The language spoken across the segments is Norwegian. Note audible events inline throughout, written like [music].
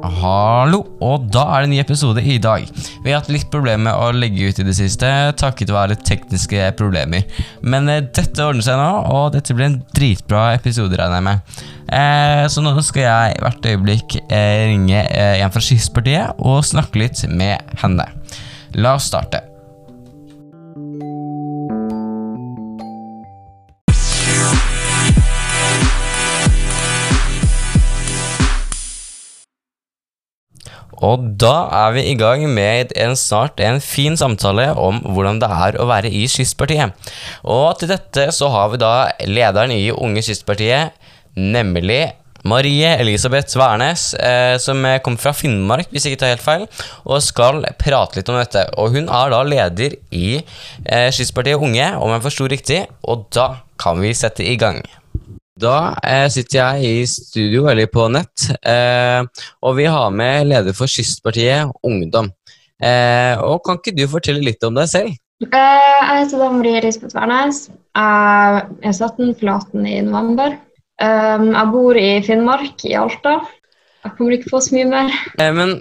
Hallo, og da er det en ny episode i dag. Vi har hatt litt problemer med å legge ut i det siste, takket være tekniske problemer. Men eh, dette ordner seg nå, og dette blir en dritbra episode, regner jeg med. Eh, så nå skal jeg hvert øyeblikk eh, ringe eh, en fra Skisspartiet og snakke litt med henne. La oss starte. Og da er vi i gang med en snart en fin samtale om hvordan det er å være i Kystpartiet. Og til dette så har vi da lederen i Unge Kystpartiet, nemlig Marie Elisabeth Værnes, eh, som kommer fra Finnmark, hvis jeg ikke tar helt feil, og skal prate litt om dette. Og hun er da leder i eh, Kystpartiet Unge, om jeg forsto riktig, og da kan vi sette i gang. Da eh, sitter jeg i studio, eller på nett, eh, og vi har med leder for Kystpartiet Ungdom. Eh, og Kan ikke du fortelle litt om deg selv? Eh, jeg heter da Marie Risbeth Wærnes. Jeg er 17, forlaten i november. Um, jeg bor i Finnmark, i Alta. Jeg kommer ikke på så mye mer. Eh, men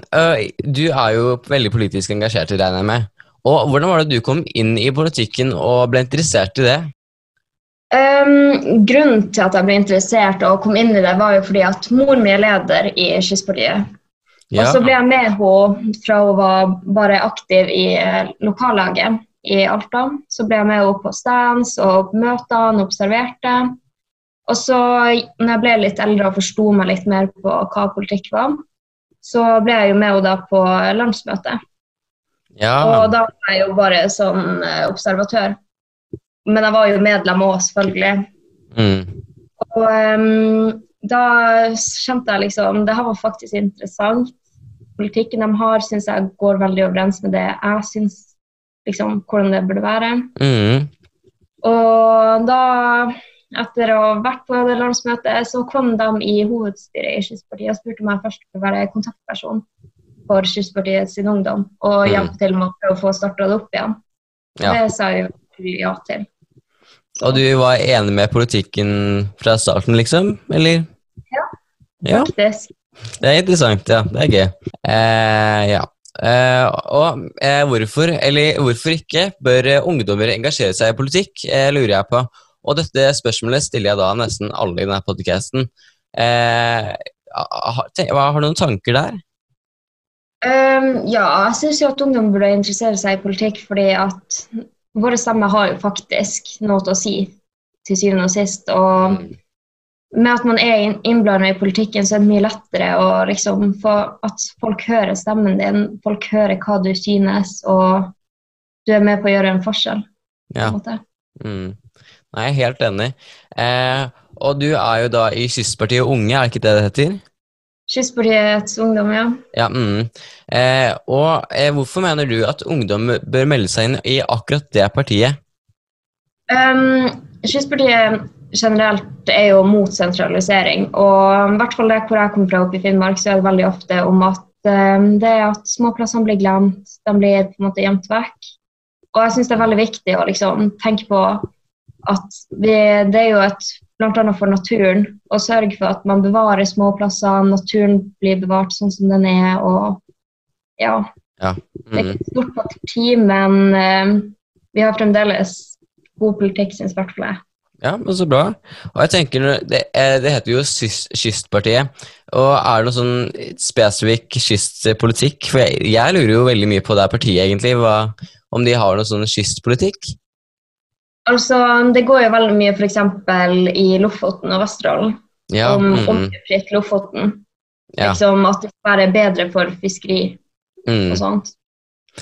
du er jo veldig politisk engasjert, regner jeg med. Og Hvordan var det du kom inn i politikken og ble interessert i det? Um, grunnen til at jeg ble interessert og kom inn i det, var jo fordi at moren min er leder i Kystpartiet. Ja. Og så ble jeg med henne fra hun var bare aktiv i eh, lokallaget i Alta. Så ble jeg med henne på stands og møtene, observerte. Og så, når jeg ble litt eldre og forsto meg litt mer på hva politikk var, så ble jeg jo med henne da på landsmøtet. ja. Og da var jeg jo bare sånn eh, observatør. Men jeg var jo medlem òg, selvfølgelig. Mm. Og um, da kjente jeg liksom Det her var faktisk interessant. Politikken de har, syns jeg går veldig overens med det jeg syns liksom, hvordan det burde være. Mm. Og da, etter å ha vært på det landsmøtet, så kom de i hovedstyret i Kystpartiet og spurte meg først om å være kontaktperson for Kystpartiet sin ungdom og Mm. hjelpe til med å prøve å få starta det opp igjen. Ja. Det sa jeg jo ja til. Og du var enig med politikken fra starten, liksom? Eller? Ja. Ja, Faktisk. Det er interessant, ja. Det er gøy. Eh, ja. Eh, og eh, hvorfor, eller hvorfor ikke, bør ungdommer engasjere seg i politikk, eh, lurer jeg på. Og dette spørsmålet stiller jeg da nesten alle i denne podcasten. Eh, har, har du noen tanker der? Um, ja, jeg syns jo at ungdom burde interessere seg i politikk, fordi at våre stemmer har jo faktisk noe til å si til syvende og sist. Og med at man er innblanda i politikken, så er det mye lettere å liksom få at folk hører stemmen din, folk hører hva du synes, og du er med på å gjøre en forskjell. på Ja. Mm. Nei, jeg er helt enig. Eh, og du er jo da i Kystpartiet Unge, er det ikke det det heter? Kystpartiets ungdom, ja. Ja, mm. eh, og eh, hvorfor mener du at ungdom bør melde seg inn i akkurat det partiet? Um, Skysspartiet generelt er jo mot sentralisering. Og i hvert fall der hvor jeg kommer fra oppe i Finnmark, så er det veldig ofte om at um, det er at småplassene blir glemt, de blir på en måte gjemt vekk. Og jeg syns det er veldig viktig å liksom tenke på at vi, det er jo et bl.a. for naturen Og sørge for at man bevarer småplasser, naturen blir bevart sånn som den er. og ja, det er Mm. ikke et stort parti, men uh, vi har fremdeles god politikk, syns i hvert fall jeg. Ja, men så bra. Og jeg tenker, Det, det heter jo Kystpartiet. Og er det noe sånn spesifikk kystpolitikk? For jeg, jeg lurer jo veldig mye på det partiet, egentlig. Hva, om de har noe sånn kystpolitikk? Altså, Det går jo veldig mye f.eks. i Lofoten og Vesterålen Ja. om mm, oljefritt Lofoten. ja. Liksom At det skal være bedre for fiskeri Mm, og sånt.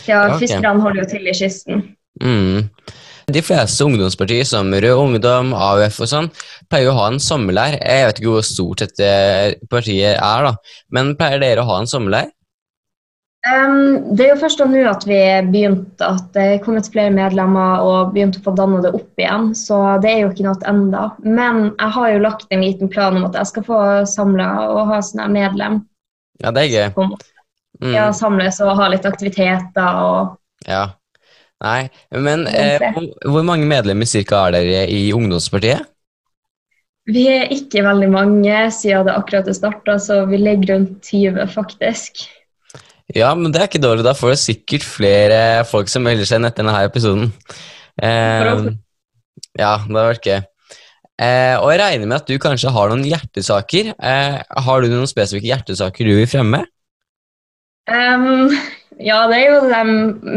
Ja, okay. Fiskerne holder jo til i kysten. mm. De fleste ungdomspartier, som Rød Ungdom, AUF og sånn, pleier å ha en sommerleir. Jeg vet ikke hvor stort dette partiet er, da. Men pleier dere å ha en sommerleir? Em, det er jo først nå at vi begynte, at det er kommet flere medlemmer og begynte å få danne det opp igjen. Så det er jo ikke noe enda. Men jeg har jo lagt en liten plan om at jeg skal få samla og ha sånn her medlem. Ja, det er gøy. Mm. Ja, samles og ha litt aktiviteter og Ja. Nei, men eh, hvor mange medlemmer cirka er dere i ungdomspartiet? Vi er ikke veldig mange siden det akkurat er starta, så vi ligger rundt 20, faktisk. Ja, men det er ikke dårlig. Da får du sikkert flere folk som melder seg inn etter denne episoden. Eh, ja, det hadde vært gøy. Eh, og jeg regner med at du kanskje har noen hjertesaker. Eh, har du noen spesifikke hjertesaker du vil fremme? Um, ja, det er jo dem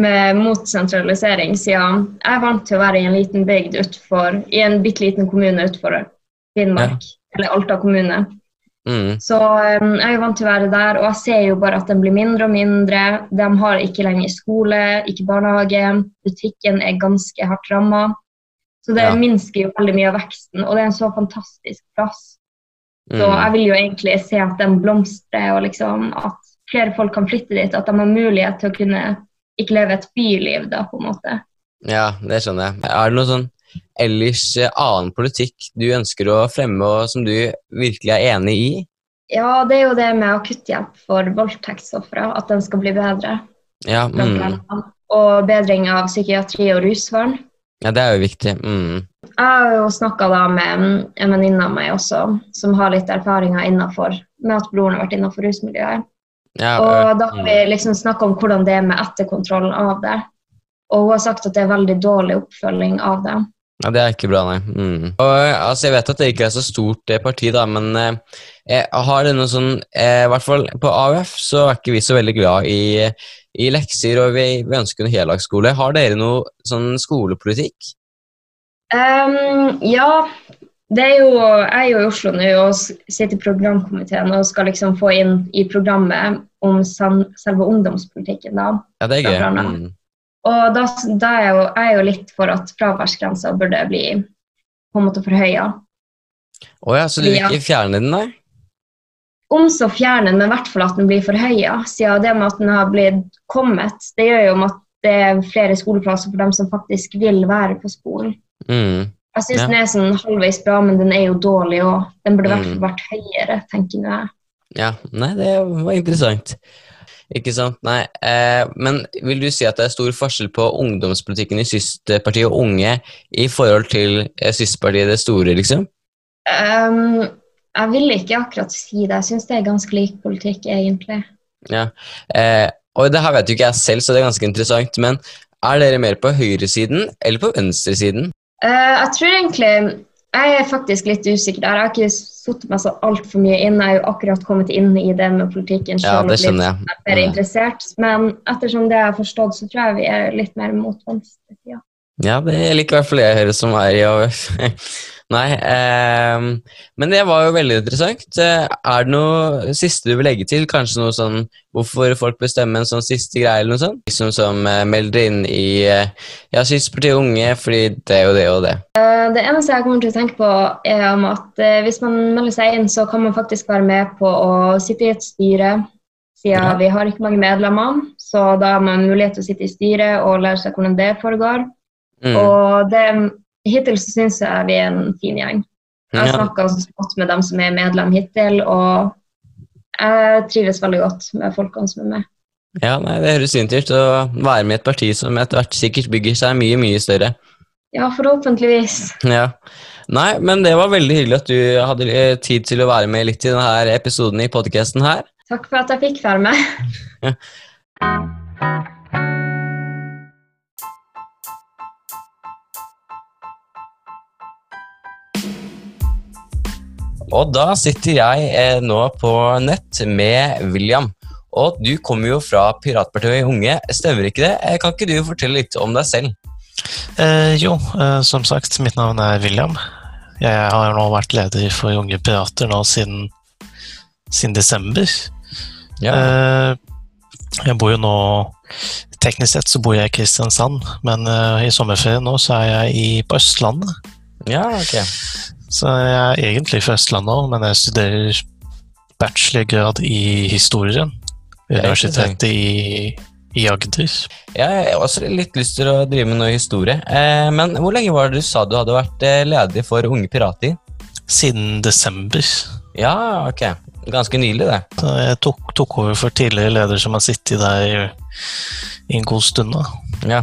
med mot sentralisering, siden jeg er vant til å være i en liten bygd utfor, i en bitte liten kommune utenfor Finnmark, ja. eller Alta kommune. Mm. Så um, jeg er vant til å være der, og jeg ser jo bare at den blir mindre og mindre. De har ikke lenger skole, ikke barnehage. Butikken er ganske hardt ramma. Så det ja. minsker jo veldig mye av veksten, og det er en så fantastisk plass. Så mm. jeg vil jo egentlig se at den blomstrer, og liksom at flere folk kan flytte dit. At de har mulighet til å kunne ikke leve et byliv, da, på en måte. Ja, det skjønner jeg. Er det noe sånn ellers eh, annen politikk du ønsker å fremme, og som du virkelig er enig i? Ja, det er jo det med akutthjelp for voldtektsofre, at den skal bli bedre. Ja, mm. Og bedring av psykiatri og rusvern. Ja, det er jo viktig. Mm. Jeg har jo snakka med en venninne av meg også, som har litt erfaringer innenfor, med at broren har vært innenfor rusmiljøet. Ja, og da har vi mm. liksom snakka om hvordan det er med etterkontrollen av det. Og hun har sagt at det er veldig dårlig oppfølging av det. Ja, Det er ikke bra, nei. Mm. Og, altså, jeg vet at det ikke er så stort det parti, da, men eh, har det noe sånn eh, I hvert fall på AUF så er ikke vi så veldig glad i, i lekser, og vi, vi ønsker en heldagsskole. Har dere noe sånn skolepolitikk? Um, ja, det er jo, jeg er jo i Oslo nå og sitter i programkomiteen og skal liksom få inn i programmet om selve ungdomspolitikken. da. Ja, det er gøy. Og da, da er jeg, jo, jeg er jo litt for at fraværsgrensa burde bli på en måte forhøya. Å oh ja, så du vil ikke fjerne den, nei? Om så fjerne den, men i hvert fall at den blir forhøya. Siden det med at den har blitt kommet, det gjør jo at det er flere skoleplasser for dem som faktisk vil være på skolen. Mm. Jeg syns ja. den er sånn halvveis bra, men den er jo dårlig òg. Den burde i hvert fall mm. vært høyere, tenker jeg. Ja, nei, det var interessant. Ikke sant. Nei. Eh, men vil du si at det er stor forskjell på ungdomspolitikken i SYS-partiet og unge i forhold til eh, SYS-partiet det store, liksom? Um, jeg vil ikke akkurat si det. Jeg syns det er ganske lik politikk, egentlig. Ja, eh, og det her vet jo ikke jeg selv, så det er ganske interessant. Men er dere mer på høyresiden eller på venstresiden? Uh, jeg tror egentlig jeg er faktisk litt usikker der. Jeg har ikke satt meg så altfor mye inn. Jeg har jo akkurat kommet inn i det med politikken selv. Ja, det skjønner jeg. jeg er interessert. Men ettersom det jeg har forstått, så tror jeg vi er litt mer mot venstresida. Ja, det liker i hvert fall jeg hører som er i AUF. Nei, eh, men det var jo veldig interessant. Eh, er det noe siste du vil legge til? Kanskje noe sånn hvorfor folk bestemmer en sånn siste greie, eller noe sånt? Liksom som eh, melder inn i eh, ja, Syspartiet Unge fordi det og det og det. Uh, det eneste jeg kommer til å tenke på, er om at uh, hvis man melder seg inn, så kan man faktisk være med på å sitte i et styre. Siden ja. vi har ikke mange medlemmer, så da har man mulighet til å sitte i styret og lære seg hvordan det foregår. Mm. Og det hittil så syns jeg vi er en fin gjeng. Jeg har snakka godt med dem som er medlem hittil, og jeg trives veldig godt med folkene som er med. Ja, nei, Det høres fint ut å være med i et parti som etter hvert sikkert bygger seg mye, mye større. Ja, forhåpentligvis. Ja. Nei, men det var veldig hyggelig at du hadde tid til å være med litt i denne episoden i podkasten her. Takk for at jeg fikk være med. [laughs] Og da sitter jeg eh, nå på nett med William. Og du kommer jo fra Piratpartiet Unge, stemmer ikke det? Eh, kan ikke du fortelle litt om deg selv? Eh, jo, eh, som sagt, mitt navn er William. Jeg har nå vært leder for Unge Pirater nå siden, siden desember. Ja. Eh, jeg bor jo nå Teknisk sett så bor jeg i Kristiansand, men eh, i sommerferien nå så er jeg i, på Østlandet. Ja, ok. Så jeg er egentlig fra Østlandet men jeg studerer bachelorgrad i historie. Universitetet i, i Agder. Jeg har også litt lyst til å drive med noe historie. Eh, men hvor lenge var det du sa du hadde vært eh, ledig for Unge Pirater? Siden desember. Ja, ok. Ganske nylig, det. Jeg tok, tok, over for tidligere leder som har sittet der i, i en god stund. da. Ja.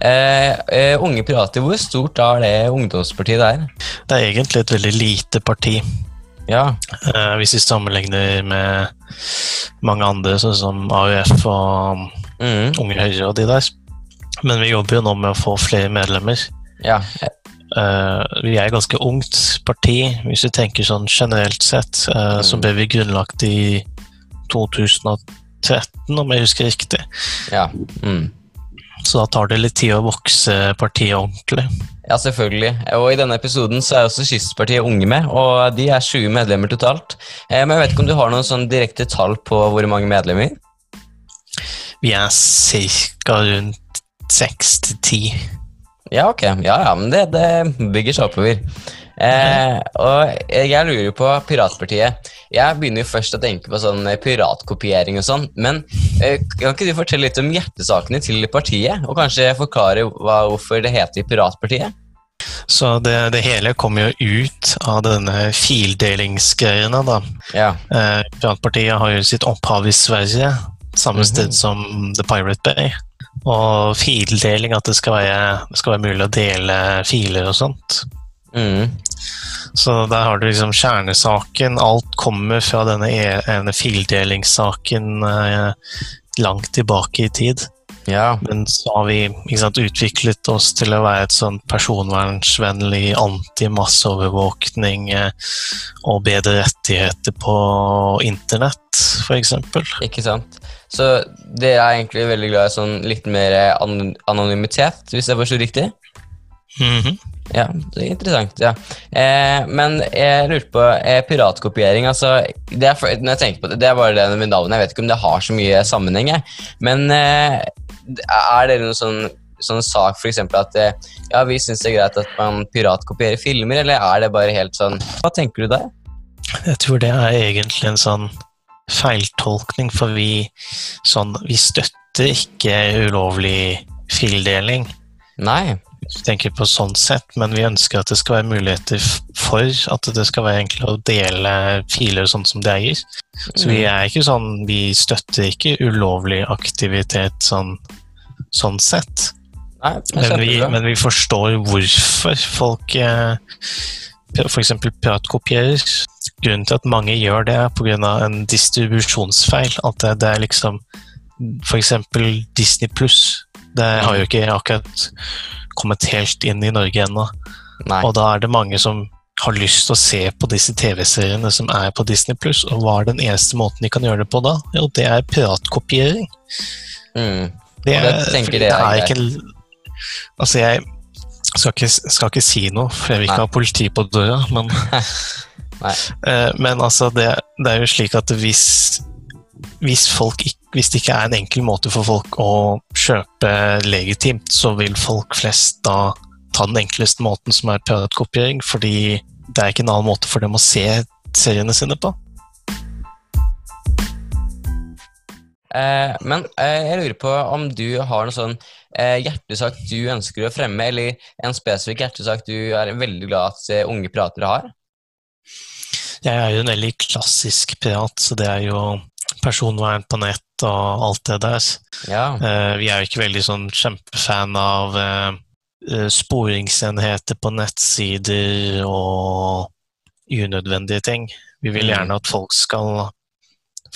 Eh, eh, unge Pirater, hvor stort er det ungdomspartiet der? Det er egentlig et veldig lite parti. Ja. Eh, hvis vi sammenligner med mange andre, sånn som AUF og mm. Unge Høyre og de der. Men vi jobber jo nå med å få flere medlemmer. Ja. Uh, vi er et ganske ungt parti, hvis vi tenker sånn generelt sett. Uh, mm. Så ble vi grunnlagt i 2013, om jeg husker riktig. Ja. Mm. Så da tar det litt tid å vokse partiet ordentlig. Ja, selvfølgelig. Og i denne episoden så er også Kystpartiet unge med, og de er 20 medlemmer totalt. Eh, men jeg vet ikke om du har noen sånn direkte tall på hvor mange medlemmer? Vi er ca. rundt seks til ti. Ja, ok. Ja, ja, men det, det bygger seg oppover. Eh, og jeg lurer på Piratpartiet. Jeg begynner jo først å tenke på sånn eh, piratkopiering og sånn, men eh, kan ikke du fortelle litt om hjertesakene til partiet? Og kanskje forklare hva, hvorfor det heter Piratpartiet? Så det, det, hele kommer jo ut av denne fildelingsgreiene, da. Ja. Eh, Piratpartiet har jo sitt opphav i Sverige, samme mm -hmm. sted som The Pirate Bay. Og fildeling, at det skal, være, det skal være mulig å dele filer og sånt. Mm. Så der har du liksom kjernesaken. Alt kommer fra denne e, ene fildelingssaken eh, langt tilbake i tid. Ja. Men så har vi sant, utviklet oss til å være et sånn personvernsvennlig anti-masseovervåkning eh, og bedre rettigheter på internett, f.eks. Ikke sant. Så dere er egentlig veldig glad i sånn litt mer anonymitet, hvis jeg forstår riktig? Mm -hmm. Ja, det er interessant. ja. Eh, men jeg lurte på eh, piratkopiering. altså, det er, for, når jeg tenker på det, det er bare det med navnet. Jeg vet ikke om det har så mye sammenheng. Men eh, er det noen sånn, sånn sak f.eks. at eh, ja, vi syns det er greit at man piratkopierer filmer, eller er det bare helt sånn Hva tenker du der? Jeg tror det er egentlig en sånn feiltolkning, for vi, sånn, vi støtter ikke ulovlig fildeling. Nei. Tenker på sånn sett, men vi ønsker at det skal være muligheter for at det skal være enkelt å dele filer sånn som det eier. Så vi mm. er ikke sånn Vi støtter ikke ulovlig aktivitet sånn, sånn sett. Nei, men, vi, men, vi, forstår hvorfor folk eh, f.eks. pratkopierer. Grunnen til at mange gjør det, er pga. en distribusjonsfeil. At det, det er liksom f.eks. Disney pluss. Det har jo ikke akkurat kommet helt inn i Norge ennå. Og da er det mange som har lyst til å se på disse TV-seriene som er på Disney pluss. Og hva er den eneste måten de kan gjøre det på da? Jo, det er piratkopiering. Mm. Det, er, det, det er ikke Altså, jeg skal ikke, skal ikke, si noe, for jeg vil ikke Nei. ha politi på døra, men [laughs] eh, Men altså, det, det, er jo slik at hvis, hvis, folk, hvis det ikke er en enkel måte for folk å kjøpe legitimt, så vil folk flest da ta den enkleste måten, som er piratkopiering, fordi det er ikke en annen måte for dem å se seriene sine på. Eh, men eh, jeg lurer på om du har noe sånn eh, hjertesak du ønsker å fremme, eller en spesifikk hjertesak du er veldig glad at eh, unge piratere har? Jeg er jo en veldig klassisk pirat, så det er jo personvern på nett og alt det der. Ja. Eh, vi er jo ikke veldig sånn kjempefan av eh, eh, sporingsenheter på nettsider og unødvendige ting. Vi vil mm. gjerne at folk skal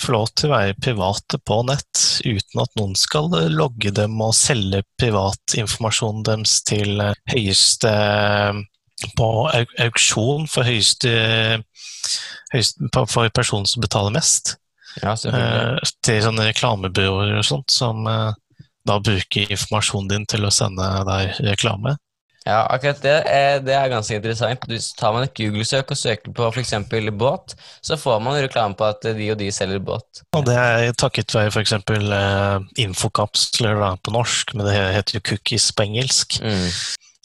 få lov til å være private på nett, uten at noen skal logge dem og selge privatinformasjonen deres til høyeste på auksjon for høyeste, høyeste for personen som betaler mest. Ja, eh, til sånne reklamebyråer og sånt, som eh, da bruker informasjonen din til å sende deg reklame. Ja, akkurat det er, det er ganske interessant. Hvis tar man et Google-søk og søker på f.eks. båt, så får man reklame på at de og de selger båt. Og det er takket være f.eks. Eh, infokapsler på norsk, men det heter jo cookies på engelsk. Mm.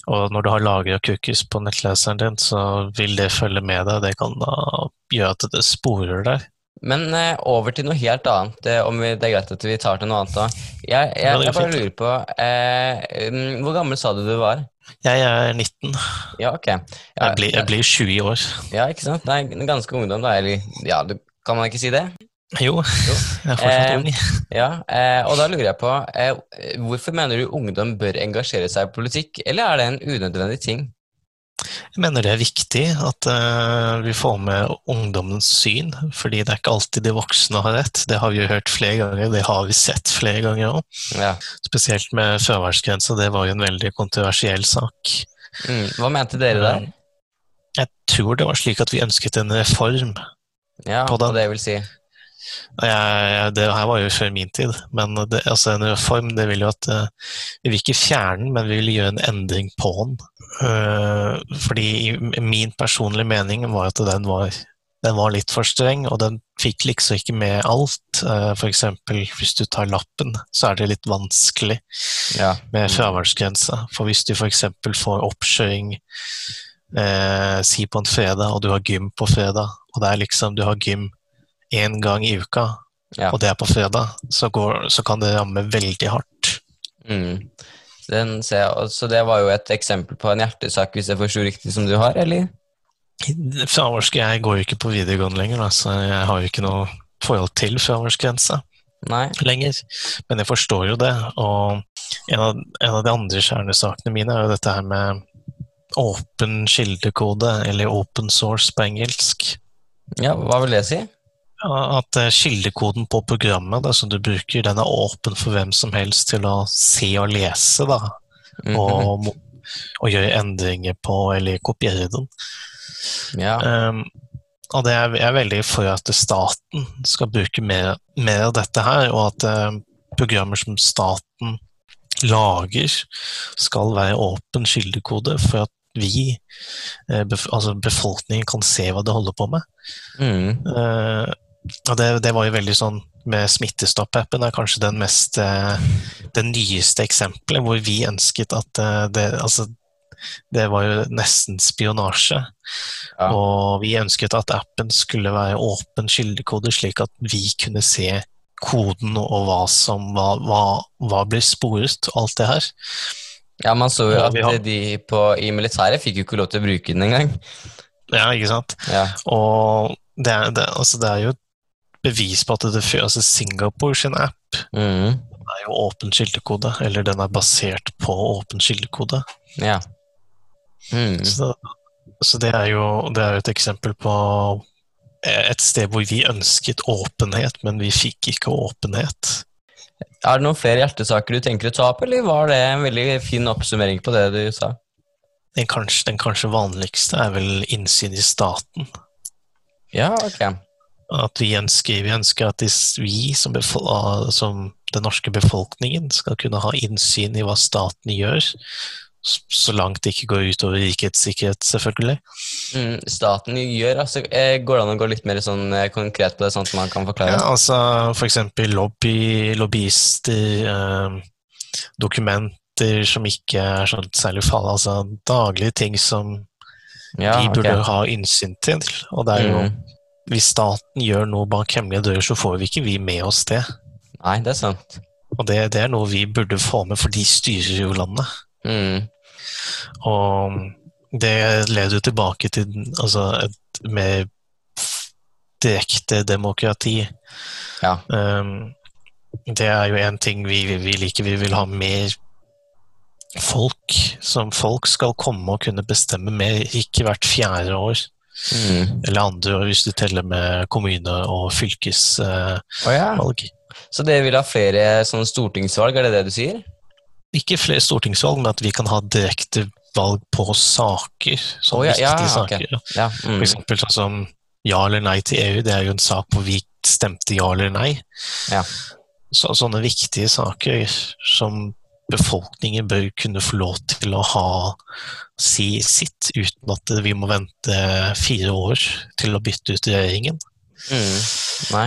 Og når du har lagra cookies på nettleseren din, så vil det følge med deg. Det kan da gjøre at det sporer deg. Men eh, over til noe helt annet, eh, om vi, det er greit at vi tar til noe annet da. Jeg, jeg, jeg bare lurer på eh, mm, Hvor gammel sa du du var? Jeg er 19. Ja, ok. Ja, jeg, blir, jeg, blir, 20 i år. Ja, ikke sant. Nei, ganske ungdom, da. Eller ja, du Kan man ikke si det? Jo, Jo. [laughs] jeg er fortsatt Eh, ung. Ja, eh, og da lurer jeg på Hvorfor mener du ungdom bør engasjere seg i politikk, eller er det en unødvendig ting? Jeg mener det er viktig at eh, vi får med ungdommens syn, fordi det er ikke alltid de voksne har rett. Det har vi jo hørt flere ganger, det har vi sett flere ganger òg. Ja. Spesielt med fraværsgrensa, det var jo en veldig kontroversiell sak. Mm. Hva mente dere der? Jeg tror det var slik at vi ønsket en reform. Ja, på den. det vil si Jeg, jeg, det her var jo før min tid, men det, altså en reform det vil jo at eh, Vi vil ikke fjerne den, men vi vil gjøre en endring på den. Eh, fordi min personlige mening var at den var, den var litt for streng, og den fikk liksom ikke med alt. Uh, for eksempel hvis du tar lappen, så er det litt vanskelig Ja. med fraværsgrensa. For hvis du f.eks. får oppkjøring eh, si på en fredag, og du har gym på fredag, og det er liksom du har gym én gang i uka, Ja. og det er på fredag, så, går, så kan det ramme veldig hardt. Mm. Den ser jeg, og- så det var jo et eksempel på en hjertesak, hvis jeg forsto riktig, som du har, eller? Fraværsgrensa Jeg går jo ikke på videregående lenger, da, så jeg har jo ikke noe forhold til fraværsgrensa Nei? lenger. Men jeg forstår jo det. Og en av, en av de andre kjernesakene mine er jo dette her med åpen kildekode, eller open source på engelsk. Ja, hva vil det si? At eh, kildekoden på programmet da, som du bruker, den er åpen for hvem som helst til å se og lese, da. Mhm. Og, og gjøre endringer på, eller kopiere den. Ja. Um, og det er, jeg er veldig for at staten skal bruke mer, mer av dette her, og at uh, programmer som staten lager, skal være åpen kildekode for at vi, uh, bef altså befolkningen, kan se hva det holder på med. Mm. Eh, og det, det var jo veldig sånn med Smittestopp-appen er kanskje den mest eh, det nyeste eksempelet hvor vi ønsket at eh, det altså det var jo nesten spionasje. Ja. Og vi ønsket at appen skulle være åpen kildekode, slik at vi kunne se koden og hva som hva, hva, hva blir sporet, og alt det her. ja, man så jo at har- de på, i militæret fikk jo ikke lov til å bruke den engang. Ja, ikke sant? Ja. Og det er, det, altså det er jo bevis på at det altså Singapore sin app Mm. er jo åpen kildekode, eller den er basert på åpen kildekode. ja. Mm. Så, så det, er jo, det er jo et eksempel på et sted hvor vi ønsket åpenhet, men vi fikk ikke åpenhet. Er det noen flere hjertesaker du tenker å ta opp, eller var det en veldig fin oppsummering på det du sa? Den kanskje, den kanskje vanligste er vel innsyn i staten. Ja, ok. At vi ønsker, vi ønsker at vi som, som den norske befolkningen skal kunne ha innsyn i hva staten gjør, så langt det ikke går utover rikets sikkerhet, selvfølgelig. Mm, staten gjør, altså, eh, Går det an å gå litt mer sånn eh, konkret på det, sånn at man kan forklare? Ja, altså eksempel lobby, lobbyister, eh, dokumenter som ikke er sånn særlig farlige, altså daglige ting som Ja, vi burde burde ha innsyn til. Og det er jo, Mm. Hvis staten gjør noe bak hemmelige dører, så får vi ikke vi med oss det. Nei, det er sant. Og det, det er noe vi burde få med, for de styrer jo landet. Mm. Og det leder jo tilbake til altså, et mer direkte demokrati. Ja. Um, det er jo en ting vi, vi liker. Vi vil ha mer folk. Som folk skal komme og kunne bestemme mer, ikke hvert fjerde år. Mm. Eller andre hvis du teller med kommune- og fylkesvalg. Å ja. Så dere vil ha flere sånne stortingsvalg, er det det du sier? Ikke flere stortingsvalg, men at vi kan ha direkte valg på saker. Sånne oh, ja, ja, viktige ok. saker. Ja. For Mm. eksempel sånn som ja eller nei til EU, det er jo en sak hvor vi stemte ja eller nei. Ja. Så, sånne viktige saker som befolkningen bør kunne få lov til å ha si sitt, uten at vi må vente fire år til å bytte ut regjeringen. Mm. Nei.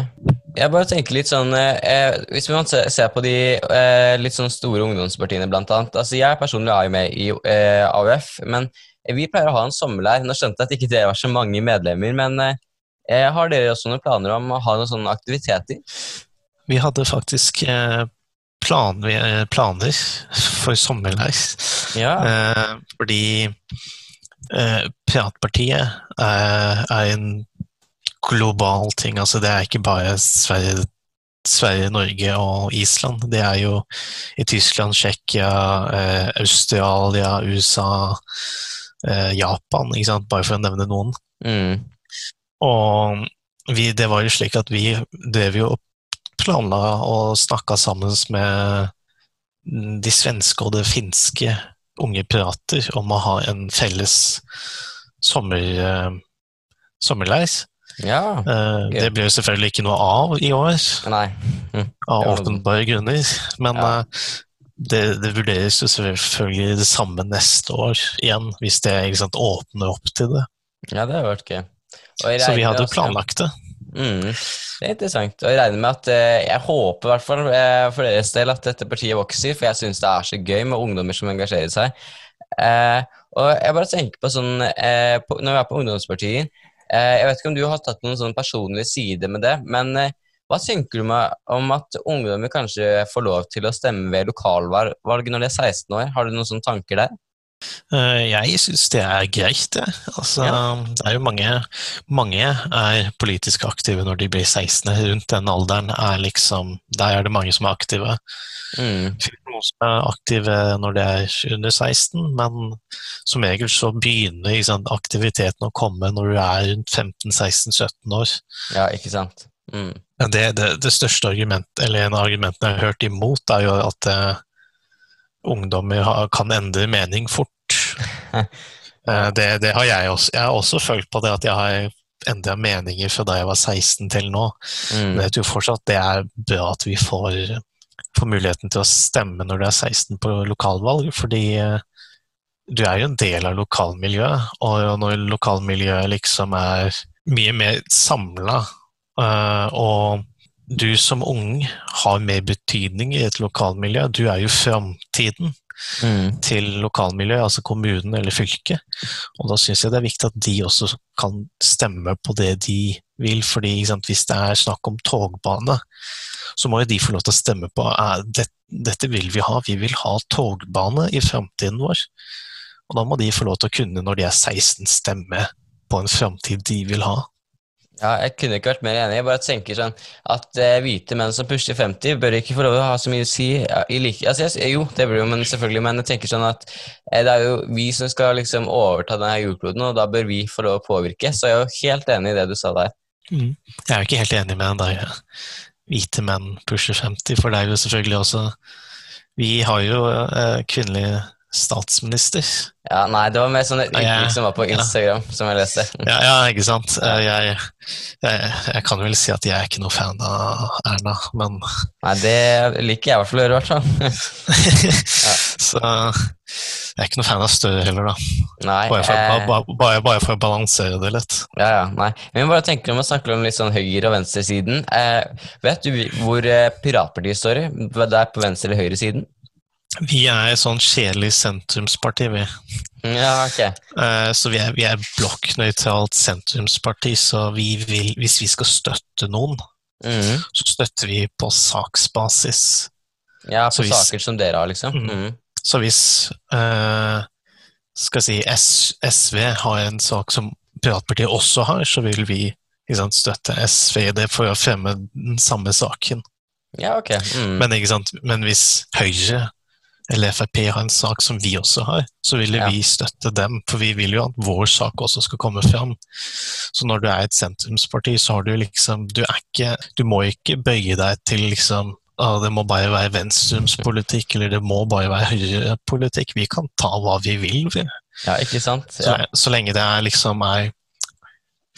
Jeg bare tenker litt sånn eh, Hvis man se- ser på de eh, litt sånn store ungdomspartiene, blant annet altså Jeg personlig er jo med i eh, AUF, men vi pleier å ha en sommerleir. Nå skjønte jeg at ikke dere var så mange medlemmer, men eh, har dere også noen planer om å ha noen sånne aktiviteter? Vi hadde faktisk eh, plan, eh, planer for sommerleis. Ja. Eh, fordi eh, Piratpartiet er, er en global ting. Altså, det er ikke bare Sverige, Sverige, Norge og Island. Det er jo i Tyskland, Tsjekkia, eh, Australia, USA, eh, Japan, bare for å nevne noen. Mm. Og vi, det var jo slik at vi drev jo og planla og snakka sammen med de svenske og det finske unge pirater om å ha en felles sommer, uh, sommerleir. Ja, uh, det ble jo selvfølgelig ikke noe av i år. Mm. av åpenbare grunner. Men ja. uh, det, det, vurderes jo selvfølgelig det samme neste år igjen, hvis det sant, åpner opp til det. Ja, det har vært gøy. Så vi hadde jo planlagt det. Mm, det er interessant. Og jeg regner med at eh, jeg håper i hvert fall eh, for deres del at dette partiet vokser, for jeg syns det er så gøy med ungdommer som engasjerer seg. Eh, og jeg bare tenker på sånn Når vi er på ungdomspartiet eh, Jeg vet ikke om du har tatt noen sånn personlig side med det, men hva tenker du om at ungdommer kanskje får lov til å stemme ved lokalvalg når de er 16 år? Har du noen sånne tanker der? Eh, jeg syns det er greit, det. Altså, ja. Det er jo mange Mange er politisk aktive når de blir 16. Rundt den alderen er liksom Der er det mange som er aktive. Mm. Noen som er aktive når de er under 16, men som regel så begynner liksom, aktiviteten å komme når du er rundt 15-16-17 år. Ja, ikke sant? Mm. Det, det, det, største argumentet, eller en av argumentene jeg har hørt imot, er jo at eh, ungdommer kan endre mening fort. [laughs] Eh, det, det, har jeg også. Jeg har også følt på det at jeg har endra meninger fra da jeg var 16 til nå. Mm. Men jeg tror fortsatt det er bra at vi får, får, muligheten til å stemme når du er 16 på lokalvalg, fordi eh, du er jo en del av lokalmiljøet, og når lokalmiljøet liksom er mye mer samla eh, og du som ung har mer betydning i et lokalmiljø. Du er jo framtiden mm. til lokalmiljøet, altså kommunen eller fylket. Og da syns jeg det er viktig at de også kan stemme på det de vil. fordi sant, hvis det er snakk om togbane, så må jo de få lov til å stemme på det, dette vil vi ha. Vi vil ha togbane i framtiden vår. Og da må de få lov til å kunne, når de er 16, stemme på en framtid de vil ha. Ja, jeg kunne ikke vært mer enig. Jeg bare tenker sånn at eh, hvite menn som pusher 50, bør ikke få lov til å ha så mye å si. Ja, like, altså, jeg, jo, det blir jo, men selvfølgelig, men jeg tenker sånn at eh, det er jo vi som skal liksom overta denne jordkloden, og da bør vi få lov å påvirke. Så jeg er jo helt enig i det du sa der. Mm. Jeg er jo ikke helt enig med deg. Hvite menn pusher 50, for det er jo selvfølgelig også Vi har jo eh, kvinnelige statsminister. Ja, Nei, det var mer sånn et uttrykk som var på Instagram, ja. som jeg leste. Ja, ja ikke sant. Jeg, jeg, jeg, kan vel si at jeg er ikke noe fan av Erna, men Nei, det liker jeg i hvert fall å gjøre, i hvert fall. ja. [laughs] Så jeg er ikke noe fan av Støre heller, da. Nei, bare, for, eh... bare, bare, bare, for, å balansere det litt. Ja, ja, nei. Men bare tenker om å snakke om litt sånn høyre- og venstresiden. Eh, vet du hvor eh, Piratpartiet står? Det er på venstre- eller høyresiden? Vi er et sånn kjedelig sentrumsparti, vi. Ja, ok. Uh, så vi er, vi er blokknøytralt sentrumsparti, så vi vil, hvis vi skal støtte noen, mm. så støtter vi på saksbasis. Ja, på hvis, saker som dere har, liksom. Mm. Mm. Så hvis uh, skal si S, SV har en sak som Piratpartiet også har, så vil vi sant, støtte SV i det for å fremme den samme saken. Ja, ok. Mm. Men, Men hvis Høyre eller Frp har en sak som vi også har, så vil ja. vi støtte dem. For vi vil jo at vår sak også skal komme fram. Så når du er et sentrumsparti, så har du liksom Du ikke Du må ikke bøye deg til liksom ah, det må bare være venstrumspolitikk, eller det må bare være høyrepolitikk. Vi kan ta hva vi vil. Ja, ikke sant? Ja. Så, så, lenge det er liksom er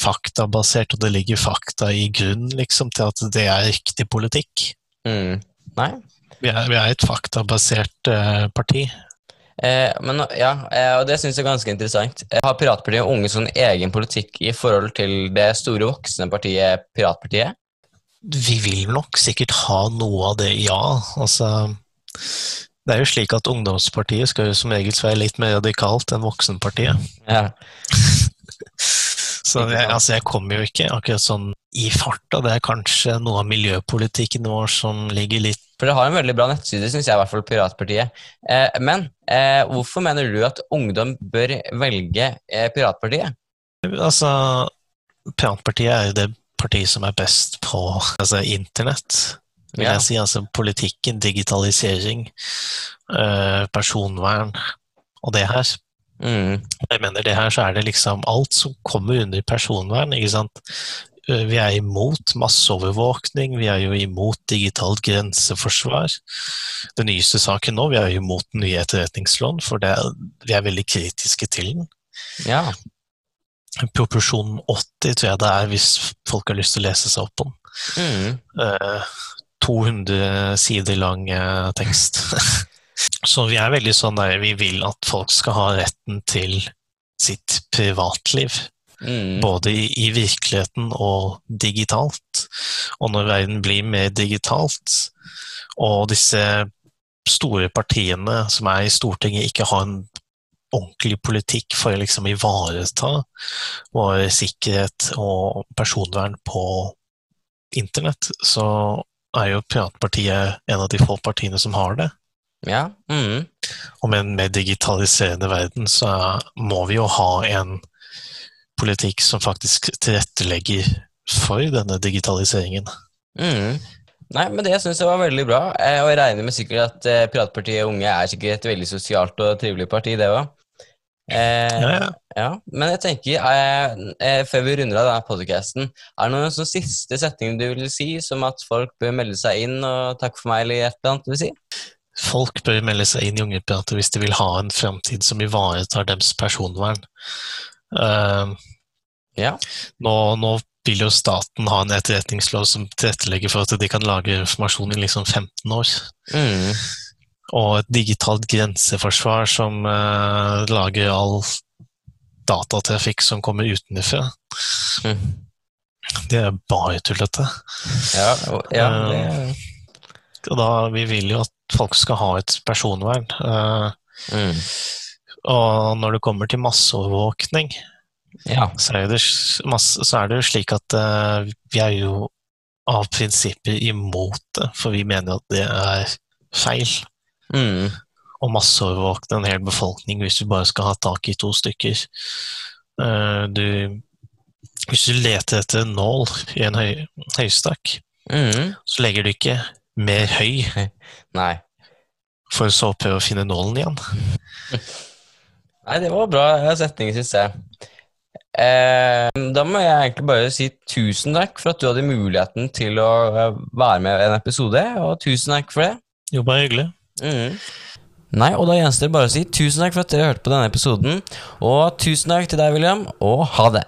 faktabasert, og det ligger fakta i grunnen liksom, til at det er riktig politikk. Mm. Nei, vi er, vi er et faktabasert uh, parti. Eh, men, ja, eh, og Det syns jeg er ganske interessant. Eh, har Piratpartiet og Unge sånn egen politikk i forhold til det store voksne partiet Piratpartiet? Vi vil nok sikkert ha noe av det, ja. Altså, det er jo slik at Ungdomspartiet skal jo som regel være litt mer radikalt enn Voksenpartiet. Ja. [laughs] Så jeg, altså, jeg kommer jo ikke akkurat sånn i farta. Det er kanskje noe av miljøpolitikken vår som ligger litt For det har en veldig bra nettside, syns jeg, i hvert fall Piratpartiet. Eh, men eh, hvorfor mener du at ungdom bør velge eh, Piratpartiet? Altså, Piratpartiet er jo det partiet som er best på altså, internett, vil Ja. jeg si. Altså politikken, digitalisering, eh, personvern og det her. Mm. Jeg mener det her så er det liksom alt som kommer under personvern, ikke sant. Eh, Vi er imot masseovervåkning, vi er jo imot digitalt grenseforsvar. Den nyeste saken nå, vi er jo imot den nye etterretningsloven, for det er, vi er veldig kritiske til den. Ja. Proporsjon 80 tror jeg det er, hvis folk har lyst til å lese seg opp på den. Mm. Eh, 200 sider lang eh, tekst. [laughs] Så vi er veldig sånn der, vi vil at folk skal ha retten til sitt privatliv. Mm. Både i, i virkeligheten og digitalt. Og når verden blir mer digitalt, og disse store partiene som er i Stortinget ikke har en ordentlig politikk for å liksom ivareta vår sikkerhet og personvern på internett, så er jo Piratpartiet en av de få partiene som har det. Ja. Mm. Og med en mer digitaliserende verden så må vi jo ha en politikk som faktisk tilrettelegger for denne digitaliseringen. Mm. Nei, men det syns jeg var veldig bra. Eh, Og jeg regner med sikkert at eh, Piratpartiet Unge er sikkert et veldig sosialt og trivelig parti, det òg. Eh, Ja, ja. ja. Men jeg tenker, eh, eh, før vi runder av denne podcasten, er det noen sånn siste setning du vil si, som at folk bør melde seg inn og takk for meg, eller et eller annet du vil si? Folk bør melde seg inn i Ungepirater hvis de vil ha en framtid som ivaretar deres personvern. Eh, Ja. nå, nå vil jo staten ha en etterretningslov som tilrettelegger for at de kan lage informasjon i liksom 15 år. Mm. Og et digitalt grenseforsvar som uh, lager all datatrafikk som kommer utenfra. Mm. Det er bare tullete. Ja, ja det, Og da, vi vil jo at folk skal ha et personvern. Uh, mm. Og når det kommer til masseovervåkning, ja. så er det, så er det jo slik at uh, vi er jo av prinsipper imot det, for vi mener at det er feil. Mm. Å masseovervåkne en hel befolkning hvis du bare skal ha tak i to stykker. Uh, du, hvis du leter etter en nål i en høy, høystakk, Mm. så legger du ikke mer høy Nei. for så å prøve å finne nålen igjen. [laughs] Nei, det var bra setning, syns jeg. Eh, da må jeg egentlig bare si tusen takk for at du hadde muligheten til å eh, være med i en episode, og tusen takk for det. Jo, bare hyggelig. Mm. Nei, og da gjenstår det bare å si tusen takk for at dere hørte på denne episoden, og tusen takk til deg, William, og ha det.